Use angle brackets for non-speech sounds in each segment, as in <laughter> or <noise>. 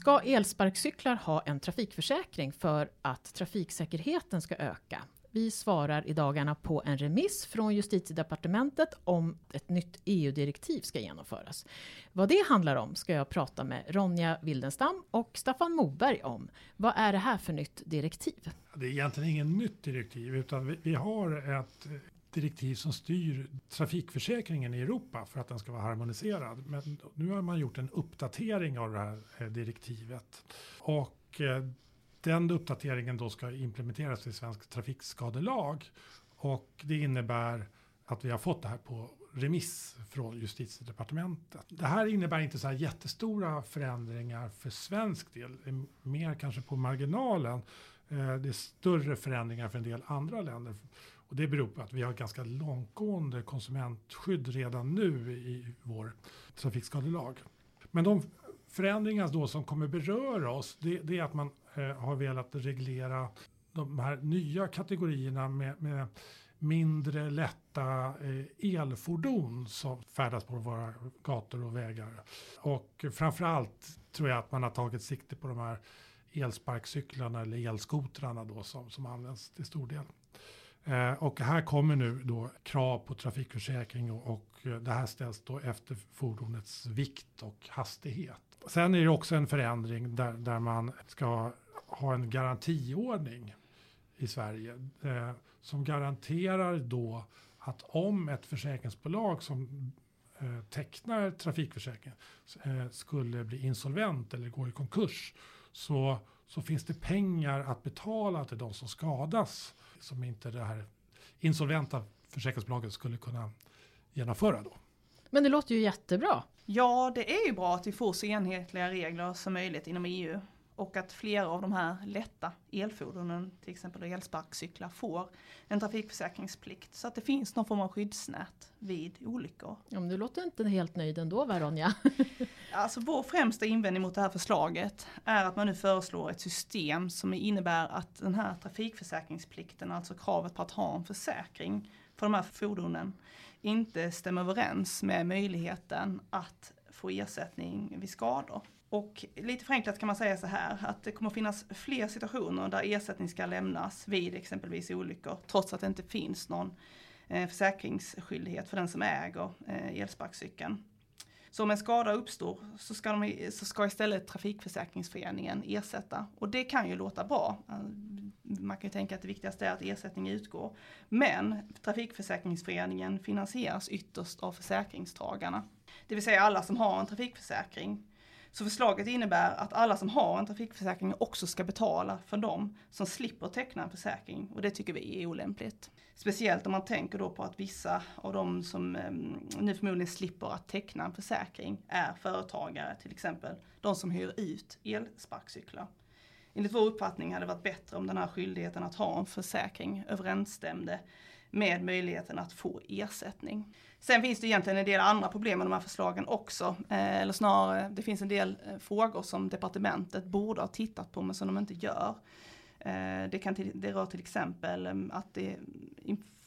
Ska elsparkcyklar ha en trafikförsäkring för att trafiksäkerheten ska öka? Vi svarar i dagarna på en remiss från justitiedepartementet om ett nytt EU-direktiv ska genomföras. Vad det handlar om ska jag prata med Ronja Wildenstam och Staffan Moberg om. Vad är det här för nytt direktiv? Det är egentligen inget nytt direktiv utan vi, vi har ett direktiv som styr trafikförsäkringen i Europa för att den ska vara harmoniserad. Men nu har man gjort en uppdatering av det här eh, direktivet. Och eh, den uppdateringen då ska implementeras i svensk trafikskadelag. Och det innebär att vi har fått det här på remiss från justitiedepartementet. Det här innebär inte så här jättestora förändringar för svensk del, mer kanske på marginalen. Eh, det är större förändringar för en del andra länder. Och det beror på att vi har ganska långtgående konsumentskydd redan nu i vår trafikskadelag. Men de förändringar då som kommer beröra oss, det, det är att man eh, har velat reglera de här nya kategorierna med, med mindre lätta eh, elfordon som färdas på våra gator och vägar. Och framförallt tror jag att man har tagit sikte på de här elsparkcyklarna eller elskotrarna då som, som används till stor del. Eh, och här kommer nu då krav på trafikförsäkring och, och det här ställs då efter fordonets vikt och hastighet. Sen är det också en förändring där, där man ska ha en garantiordning i Sverige eh, som garanterar då att om ett försäkringsbolag som eh, tecknar trafikförsäkring eh, skulle bli insolvent eller gå i konkurs så, så finns det pengar att betala till de som skadas som inte det här insolventa försäkringsbolaget skulle kunna genomföra då. Men det låter ju jättebra. Ja, det är ju bra att vi får så enhetliga regler som möjligt inom EU och att flera av de här lätta elfordonen, till exempel elsparkcyklar, får en trafikförsäkringsplikt så att det finns någon form av skyddsnät vid olyckor. Ja, men du låter inte helt nöjd ändå va Ronja? <laughs> alltså vår främsta invändning mot det här förslaget är att man nu föreslår ett system som innebär att den här trafikförsäkringsplikten, alltså kravet på att ha en försäkring för de här fordonen, inte stämmer överens med möjligheten att få ersättning vid skador. Och lite förenklat kan man säga så här att det kommer finnas fler situationer där ersättning ska lämnas vid exempelvis olyckor trots att det inte finns någon eh, försäkringsskyldighet för den som äger eh, elsparkcykeln. Så om en skada uppstår så ska, de, så ska istället Trafikförsäkringsföreningen ersätta. Och det kan ju låta bra. Eh, man kan ju tänka att det viktigaste är att ersättning utgår. Men Trafikförsäkringsföreningen finansieras ytterst av försäkringstagarna. Det vill säga alla som har en trafikförsäkring så förslaget innebär att alla som har en trafikförsäkring också ska betala för dem som slipper teckna en försäkring och det tycker vi är olämpligt. Speciellt om man tänker då på att vissa av de som eh, nu förmodligen slipper att teckna en försäkring är företagare, till exempel de som hyr ut elsparkcyklar. Enligt vår uppfattning hade det varit bättre om den här skyldigheten att ha en försäkring överensstämde med möjligheten att få ersättning. Sen finns det egentligen en del andra problem med de här förslagen också. Eh, eller snarare, det finns en del eh, frågor som departementet borde ha tittat på men som de inte gör. Eh, det, kan det rör till exempel att det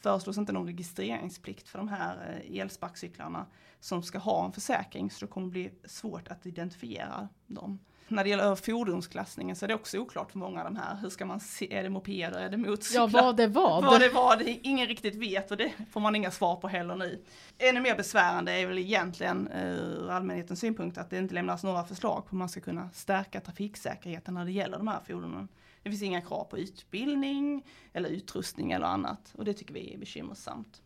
föreslås inte någon registreringsplikt för de här elsparkcyklarna som ska ha en försäkring så det kommer bli svårt att identifiera dem när det gäller fordonsklassningen så är det också oklart för många av de här. Hur ska man se, är det mopeder, är det motorcyklar? Ja, vad det var. Vad det var, det ingen riktigt vet och det får man inga svar på heller nu. Ännu mer besvärande är väl egentligen eh, ur allmänhetens synpunkt att det inte lämnas några förslag på hur man ska kunna stärka trafiksäkerheten när det gäller de här fordonen. Det finns inga krav på utbildning eller utrustning eller annat och det tycker vi är bekymmersamt.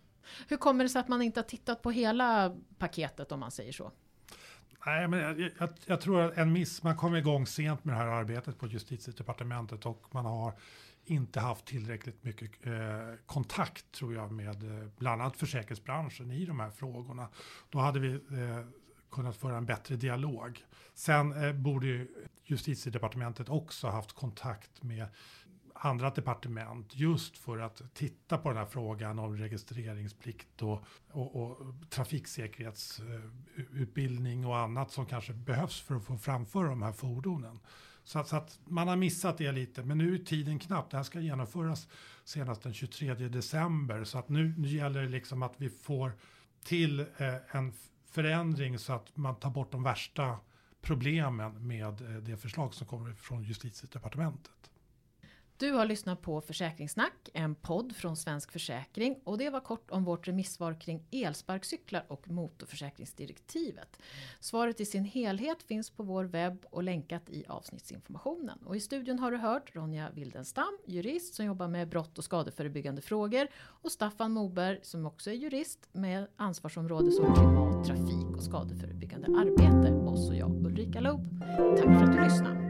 Hur kommer det sig att man inte har tittat på hela paketet om man säger så? Nej, men jag, jag, jag, tror att en miss, man kom igång sent med det här arbetet på justitiedepartementet och man har inte haft tillräckligt mycket eh, kontakt tror jag med eh, bland annat försäkringsbranschen i de här frågorna. Då hade vi eh, kunnat föra en bättre dialog. Sen eh, borde ju justitiedepartementet också haft kontakt med andra departement just för att titta på den här frågan om registreringsplikt och, och, och trafiksäkerhetsutbildning och annat som kanske behövs för att få framföra de här fordonen. Så att, så att, man har missat det lite, men nu är tiden knapp. Det här ska genomföras senast den 23 december, så att nu, nu gäller det liksom att vi får till eh, en förändring så att man tar bort de värsta problemen med eh, det förslag som kommer från justitiedepartementet. Du har lyssnat på Försäkringssnack, en podd från Svensk Försäkring och det var kort om vårt remissvar kring elsparkcyklar och motorförsäkringsdirektivet. Svaret i sin helhet finns på vår webb och länkat i avsnittsinformationen. Och i studion har du hört Ronja Wildenstam, jurist som jobbar med brott och skadeförebyggande frågor och Staffan Moberg som också är jurist med ansvarsområde som klimat, trafik och skadeförebyggande arbete. Och så jag Ulrika Loob. Tack för att du lyssnade.